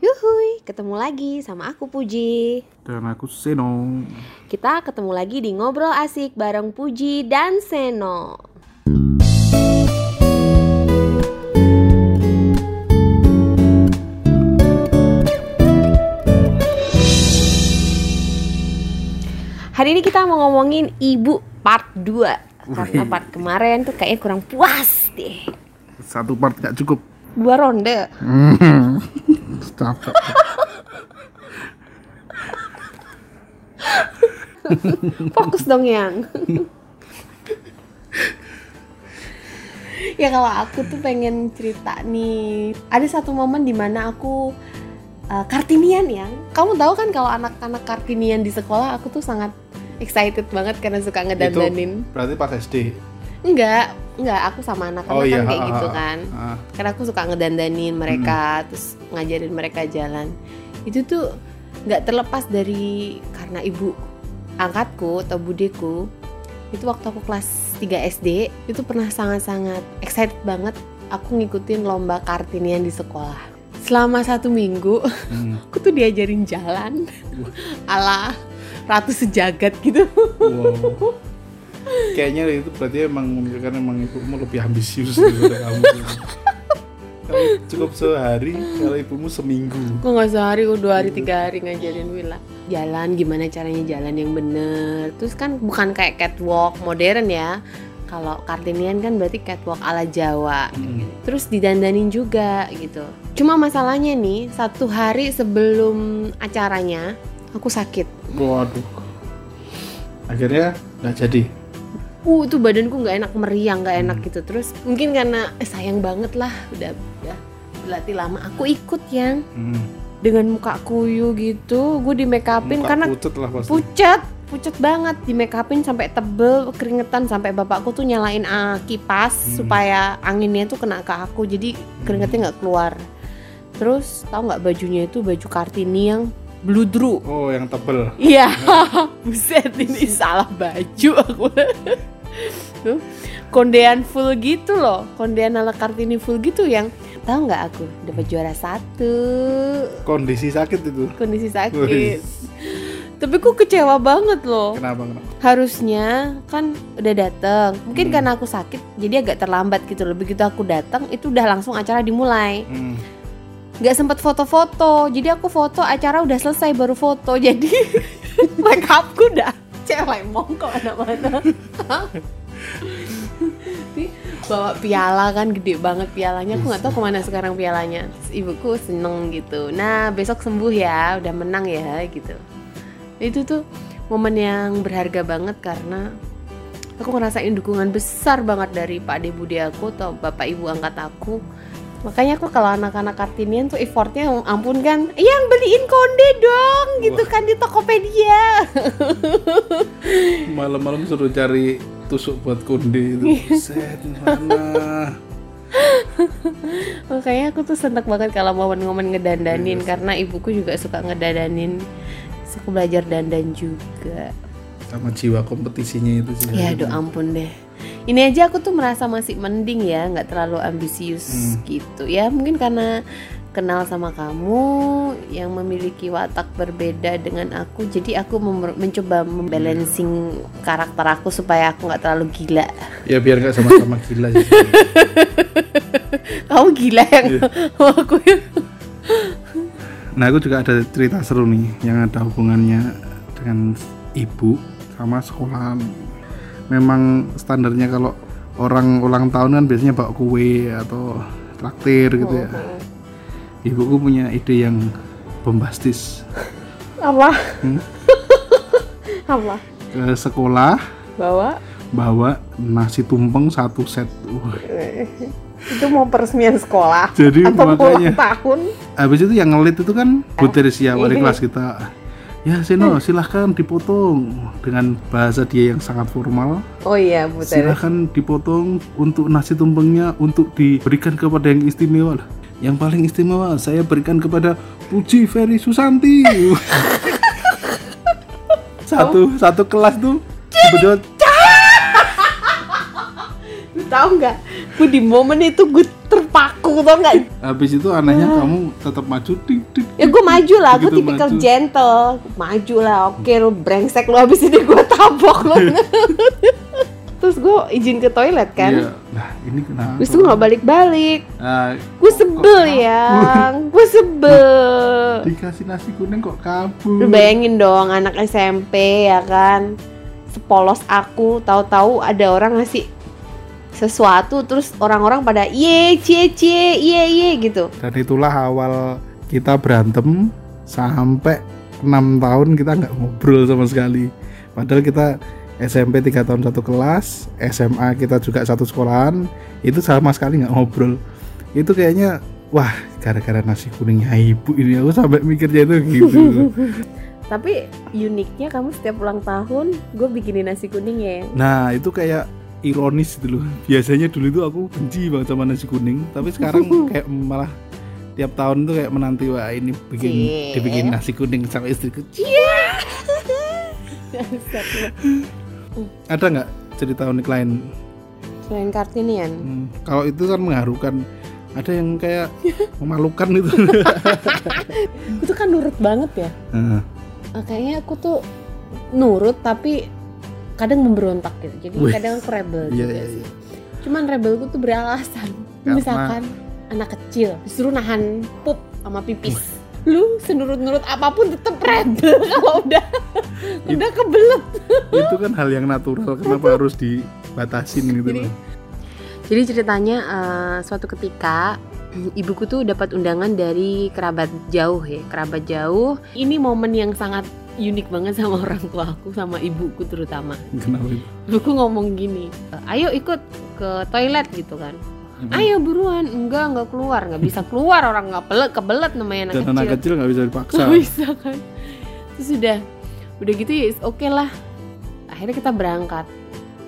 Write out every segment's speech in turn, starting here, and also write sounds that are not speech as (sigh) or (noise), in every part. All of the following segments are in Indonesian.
Yuhui, ketemu lagi sama aku Puji. Dan aku Seno. Kita ketemu lagi di Ngobrol Asik bareng Puji dan Seno. Hari ini kita mau ngomongin ibu part 2 Karena part kemarin tuh kayaknya kurang puas deh Satu part gak cukup. Dua ronde Capek. (laughs) Fokus dong yang. Ya kalau aku tuh pengen cerita nih. Ada satu momen di mana aku uh, Kartinian yang. Kamu tahu kan kalau anak-anak Kartinian di sekolah Aku tuh sangat excited banget karena suka ngedandanin. berarti pas SD. Enggak, enggak aku sama anak-anak Oh iya, kan kayak ha, gitu ha, kan. Ah, karena aku suka ngedandanin mereka terus ngajarin mereka jalan. Itu tuh nggak terlepas dari karena ibu angkatku atau budeku itu waktu aku kelas 3 SD itu pernah sangat-sangat excited banget aku ngikutin lomba kartinian di sekolah. Selama satu minggu hmm. (laughs) aku tuh diajarin jalan. (laughs) Ala ratu sejagat gitu. Wow. Kayaknya itu berarti emang menunjukkan emang ibumu lebih ambisius daripada kamu. Kalau cukup sehari, kalau ibumu seminggu. Kok nggak sehari, kok dua hari, tiga hari ngajarin Wila Jalan, gimana caranya jalan yang bener Terus kan bukan kayak catwalk modern ya Kalau Kartinian kan berarti catwalk ala Jawa Hmm. Terus didandanin juga gitu Cuma masalahnya nih, satu hari sebelum acaranya Aku sakit Waduh. Akhirnya nggak jadi. Uh, itu badanku nggak enak meriang, nggak enak gitu. Terus mungkin karena eh, sayang banget lah Udah, udah berlatih lama Aku ikut yang. Hmm. dengan muka kuyu gitu gue di make upin Muka karena pucet lah pasti. pucat pucat banget. Di make upin sampai tebel keringetan sampai bapakku tuh nyalain ah, kipas Hmm. supaya anginnya tuh kena ke aku jadi keringetnya nggak keluar. Terus tahu nggak bajunya itu baju kartini yang bludru Oh, yang tebel. iya (laughs) buset ini salah baju aku tuh kondean full gitu loh kondean ala kartini full gitu yang tahu nggak aku dapat juara satu Kondisi sakit itu. kondisi sakit Wih. tapi ku kecewa banget loh Kenapa? Kenapa? harusnya kan udah dateng mungkin Hmm. karena aku sakit jadi agak terlambat gitu loh begitu aku datang itu udah langsung acara dimulai Hmm. Nggak sempet foto-foto. Jadi aku foto acara udah selesai baru foto. (laughs) Jadi make upku udah. Cewek mongko mana-mana Tapi bawa piala kan gede banget pialanya. Aku nggak tahu ke mana sekarang pialanya. Ibuku seneng gitu. Nah besok sembuh ya. Udah menang ya gitu. Itu tuh momen yang berharga banget karena aku ngerasain dukungan besar banget dari Pak De Budi aku atau Bapak Ibu angkat aku makanya aku kalau anak-anak kartinian tuh effortnya ampun kan yang beliin konde dong gitu Wah. kan di Tokopedia (laughs) Malam-malam suruh cari tusuk buat konde Iya. itu. (laughs) Set mana? makanya aku tuh seneng banget kalau momen-momen ngedandanin karena ibuku juga suka ngedandanin aku belajar dandan juga Sama jiwa kompetisinya itu sih. ya aduh ampun deh ini aja aku tuh merasa masih mending ya nggak terlalu ambisius Hmm. gitu ya mungkin karena kenal sama kamu yang memiliki watak berbeda dengan aku jadi aku mencoba membalancing karakter aku supaya aku nggak terlalu gila Ya biar nggak sama-sama gila sih. (laughs) kamu gila yang Iya. aku Nah aku juga ada cerita seru nih yang ada hubungannya dengan ibu sama sekolah. Memang standarnya kalau orang ulang tahun kan biasanya bawa kue atau traktir gitu ya. Ibuku punya ide yang bombastis apa Hmm? (laughs) apa ke sekolah bawa bawa nasi tumpeng satu set. Wah, itu mau peresmian sekolah Jadi atau makanya- ulang tahun Habis itu yang ngelit itu kan Bu Teresia wali Iya. kelas kita. Ya Seno silahkan dipotong dengan bahasa dia yang sangat formal. oh iya Bu Silahkan dipotong untuk nasi tumpengnya untuk diberikan kepada yang istimewa. Lah, Yang paling istimewa saya berikan kepada Puji Ferry Susanti. (laughs) satu satu kelas tuh. Sebetulnya (laughs) tahu nggak? Gue di momen itu gue terpaku tau nggak? Habis itu anehnya kamu tetap maju di ya gue maju lah. Gue tipikal maju. gentle. Maju lah. Oke lu brengsek lu habis ini gue tabok lu. (laughs) Terus gue izin ke toilet kan? Iya. Nah, ini kenapa? terus gue nggak balik-balik. Ah, gue sebel ya. (laughs) gue sebel. Dikasih nasi kuning kok lu kabur. bayangin dong anak SMP ya kan? Sepolos aku tahu-tahu ada orang ngasih sesuatu terus orang-orang pada iye cie cie iye iye gitu. Dan itulah awal kita berantem sampai enam tahun kita nggak ngobrol sama sekali. Padahal kita SMP 3 tahun satu kelas, SMA kita juga satu sekolahan, itu sama sekali nggak ngobrol. Itu kayaknya wah gara-gara nasi kuningnya ibu ini aku sampai mikirnya itu gitu. (laughs) tapi uniknya kamu setiap ulang tahun gue bikinin nasi kuning ya Nah itu kayak ironis gitu loh. Biasanya dulu itu aku benci banget sama nasi kuning, tapi sekarang (laughs) kayak malah tiap tahun tuh kayak menanti wah ini bikin Cie. dibikin nasi kuning sama istriku. (laughs) Ada nggak cerita unik lain? selain kartinian Hmm, kalau itu kan mengharukan. Ada yang kayak (laughs) memalukan itu. (laughs) itu kan nurut banget ya Heeh. Ah, kayaknya aku tuh nurut tapi kadang memberontak gitu jadi Wih. kadang aku rebel Iya, juga iya, sih iya. cuman rebelku tuh beralasan Karena- misalkan anak kecil disuruh nahan pup sama pipis lu senurut-nurut apa pun tetep rebel (laughs) kalau udah udah kebelet itu kan hal yang natural. Kenapa harus dibatasin gitu Jadi-? Jadi ceritanya eh, suatu ketika ibuku tuh dapat undangan dari kerabat jauh ya, kerabat jauh. Ini momen yang sangat unik banget sama orang tua aku sama ibuku terutama. Kenapa? Ibuku ngomong gini, ayo ikut ke toilet gitu kan. Ayo buruan, enggak enggak keluar, nggak bisa keluar orang nggak pelet kebelet namanya anak Dan kecil. anak kecil nggak bisa dipaksa. Nggak bisa kan. Terus udah, udah gitu ya oke lah. Akhirnya kita berangkat.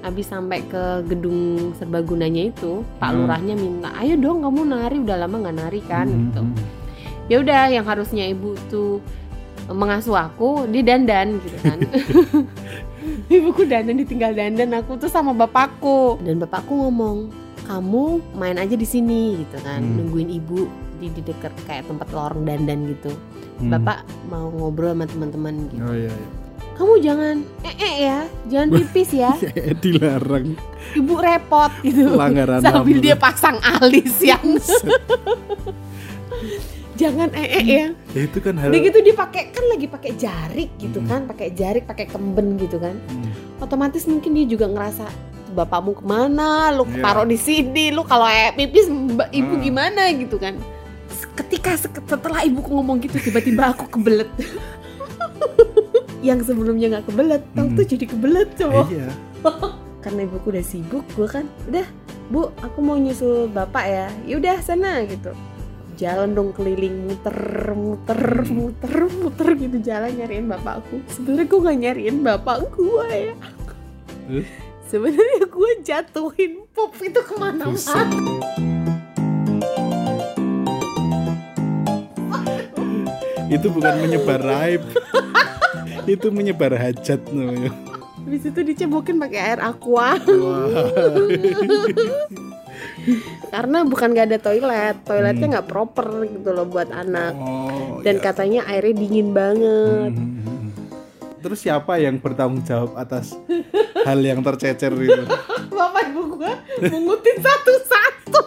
Habis sampai ke gedung serbagunanya itu, Pak Hmm. Lurahnya minta, ayo dong kamu nari, udah lama nggak nari kan Hmm, gitu. hmm. Ya udah, yang harusnya ibu tuh mengasuh aku, dia dandan gitu kan. (laughs) (laughs) Ibuku dandan ditinggal dandan aku tuh sama bapakku dan bapakku ngomong, kamu main aja di sini gitu kan, Hmm. nungguin ibu di di dekat kayak tempat lorong dandan gitu. Hmm. Bapak mau ngobrol sama teman-teman gitu. Oh iya. iya. Kamu jangan eh eh ya, jangan pipis ya. (laughs) Dilarang Ibu repot gitu. pelanggaran (laughs) Sambil dia pasang alis yang (laughs) jangan eh eh ya. Ya, itu kan hal gitu dipakai kan lagi pakai jarik gitu Hmm. kan, pakai jarik, pakai kemben gitu kan. Hmm. Otomatis mungkin dia juga ngerasa bapakmu ke mana, lu Iya. taruh di sini, lu kalau eh, pipis ibu Hmm. gimana gitu kan. Ketika setelah ibuku ngomong gitu tiba-tiba aku kebelet. yang sebelumnya nggak kebelet, tahu Hmm. tuh jadi kebelet coba. Iya. (laughs) karena ibuku udah sibuk gue kan udah bu aku mau nyusul bapak ya yaudah sana gitu jalan dong keliling muter muter muter muter gitu jalan nyariin bapakku sebenarnya gue nggak nyariin bapak gue ya? Sebenarnya gue jatuhin pop itu ke mana-mana. Itu bukan menyebar raib (laughs) itu menyebar hajat namanya. Habis itu dicebokin pakai air aqua. (laughs) Karena bukan gak ada toilet. Toiletnya nggak proper gitu loh buat anak. Oh, dan ya. katanya airnya dingin banget. Hmm. Terus siapa yang bertanggung jawab atas hal yang tercecer itu (laughs) Bapak ibu gua mengutin satu-satu.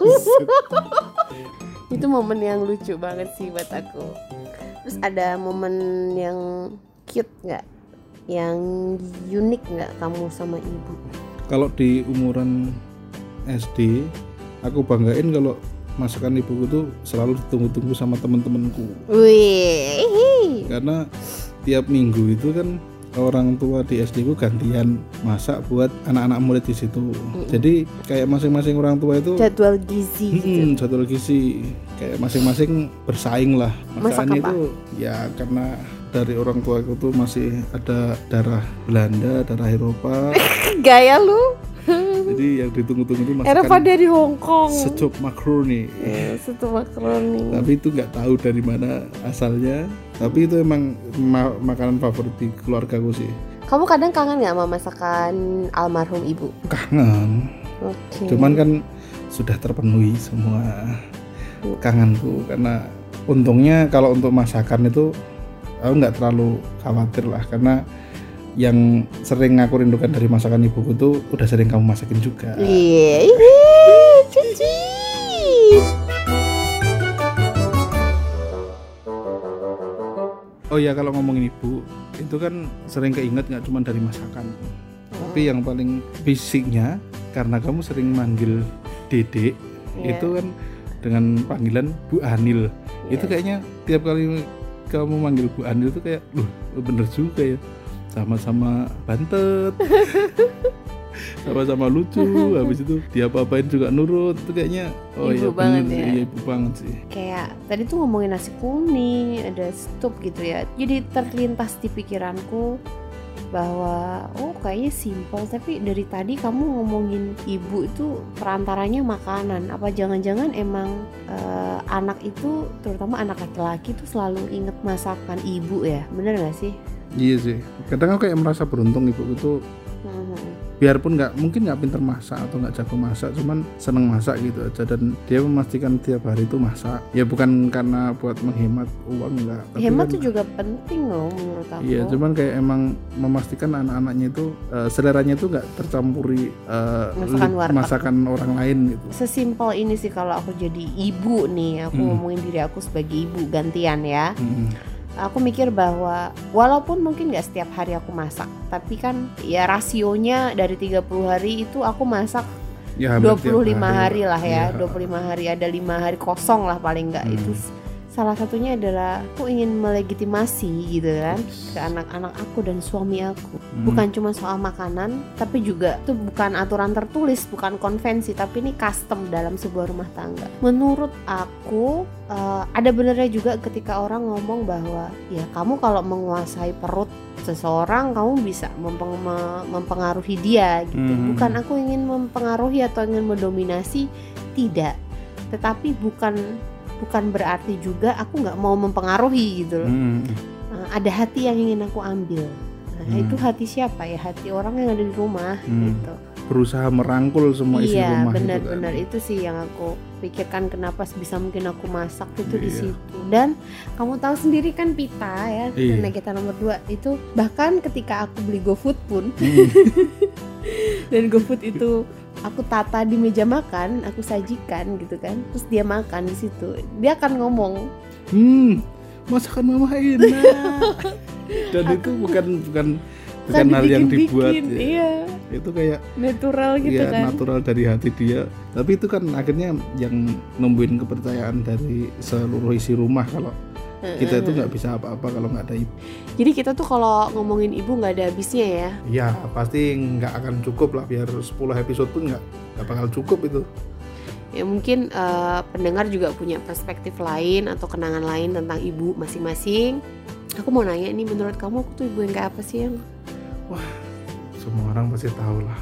(laughs) itu momen yang lucu banget sih buat aku. Terus ada momen yang cute nggak? Yang unik nggak kamu sama ibu? kalau di umuran SD aku banggain kalau masakan ibuku tuh selalu ditunggu-tunggu sama temen-temenku Wih, karena tiap minggu itu kan orang tua di SD ku gantian masak buat anak-anak murid di situ jadi kayak masing-masing orang tua itu jadwal gizi gitu. Hmm, satu lagi sih kayak masing-masing bersaing lah. Masak Masakannya itu ya karena dari orang tua aku tuh masih ada darah Belanda, darah Eropa. (laughs) Gaya lu. jadi yang ditunggu-tunggu itu Eropa masakan dari Hong Kong. secup makaroni. Ya, Satu makaroni. Tapi itu nggak tahu dari mana asalnya. Tapi itu emang ma- makanan favorit di keluargaku sih. Kamu kadang kangen nggak sama masakan almarhum ibu? Kangen. Oke. Cuman kan sudah terpenuhi semua kangenku karena untungnya kalau untuk masakan itu aku nggak terlalu khawatir lah karena yang sering aku rindukan dari masakan ibuku tuh udah sering kamu masakin juga Iya, ini oh ya kalau ngomongin ibu itu kan sering keinget nggak cuma dari masakan tapi yang paling fisiknya karena kamu sering manggil dedek Iya. itu kan dengan panggilan Bu Anil itu Iya. kayaknya tiap kali kamu manggil Bu Anil itu kayak loh bener juga ya sama-sama bantet (laughs) sama-sama lucu (laughs) habis itu dia apa-apain juga nurut itu kayaknya oh Ibu iya banget bener ya. iya ibu banget sih Kayak tadi tuh ngomongin nasi kuning, ada stup gitu ya. Jadi terlintas di pikiranku bahwa oh kayaknya simpel tapi dari tadi kamu ngomongin ibu itu perantaranya makanan apa jangan-jangan emang eh, anak itu terutama anak laki-laki tuh selalu inget masakan ibu ya bener gak sih iya sih kadang aku kayak merasa beruntung ibu itu. Biarpun nggak mungkin nggak pinter masak atau nggak jago masak cuman seneng masak gitu aja dan dia memastikan tiap hari itu masak ya bukan karena buat menghemat uang enggak tapi hemat kan- tuh juga penting loh menurut aku Iya, cuman kayak emang memastikan anak-anaknya itu eh, seleranya itu nggak tercampuri eh, Masakan warteg. masakan orang lain gitu. sesimpel ini sih kalau aku jadi ibu nih aku Hmm. ngomongin diri aku sebagai ibu gantian ya Mm-mm. Aku mikir bahwa walaupun mungkin nggak setiap hari aku masak tapi kan ya rasionya dari 30 hari itu aku masak Ya, hampir tiap 25 hari, lah ya Iya. 25 hari ada lima hari kosong lah paling nggak Hmm. itu salah satunya adalah aku ingin melegitimasi gitu kan ke anak-anak aku dan suami aku. Hmm. bukan cuma soal makanan tapi juga itu bukan aturan tertulis bukan konvensi tapi ini custom dalam sebuah rumah tangga. Menurut aku eh, ada benernya juga ketika orang ngomong bahwa ya kamu kalau menguasai perut seseorang kamu bisa mempeng- me- mempengaruhi dia gitu. Hmm. bukan aku ingin mempengaruhi atau ingin mendominasi tidak. Tetapi bukan bukan berarti juga aku nggak mau mempengaruhi gitu loh Mm. Nah, ada hati yang ingin aku ambil. Nah, Hmm. itu hati siapa ya? Hati orang yang ada di rumah Hmm. gitu. Berusaha merangkul semua isi iya, rumah benar-benar itu kan. itu sih yang aku pikirkan kenapa bisa mungkin aku masak itu di Iya. situ. Dan kamu tahu sendiri kan Pita ya, Iya. karena kita nomor dua itu bahkan ketika aku beli GoFood pun Mm. (laughs) dan GoFood itu aku tata di meja makan, aku sajikan gitu kan. Terus dia makan di situ. Dia akan ngomong, Hmm, masakan mama enak. (laughs) Dan itu bukan bukan bukan hal yang dibuat ya. Iya, Itu kayak natural gitu ya kan. natural dari hati dia. Tapi itu kan akhirnya yang numbuhin kepercayaan dari seluruh isi rumah kalau kita itu nggak bisa apa-apa kalau nggak ada ibu. Jadi kita tuh kalau ngomongin ibu nggak ada habisnya ya. Ya pasti nggak akan cukup lah biar 10 episode pun nggak nggak bakal cukup itu. Ya mungkin eh, pendengar juga punya perspektif lain atau kenangan lain tentang ibu masing-masing. Aku mau nanya nih, menurut kamu aku tuh ibu yang kayak apa sih yang? Semua orang pasti tahu lah.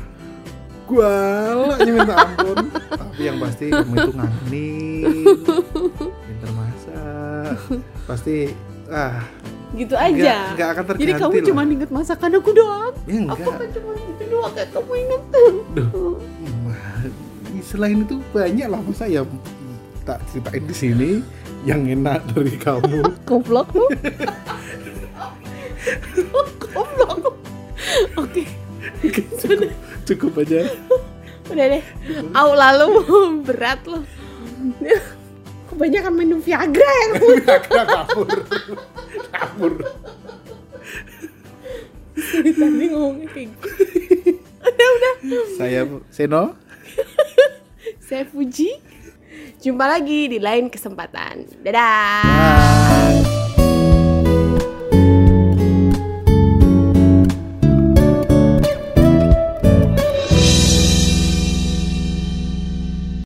Gualanya minta ampun. (laughs) Tapi yang pasti kamu itu (laughs) pasti ah Gitu aja. nggak akan terganti Jadi kamu cuma inget masakan aku doang. ya, Aku kan cuma itu doang kayak kamu inget. Duh. Selain itu banyak lah masa ya tak ceritain di sini yang enak dari kamu. (laughs) Goblok lu. Goblok. Oke, cukup, cukup aja. udah deh. Au lalu berat loh. Kebanyakan minum Viagra ya kamu. Agak kabur. kabur. Tadi ngomongnya kayak gitu. Saya Seno. Saya Fuji. Jumpa lagi di lain kesempatan. Dadah. Bye.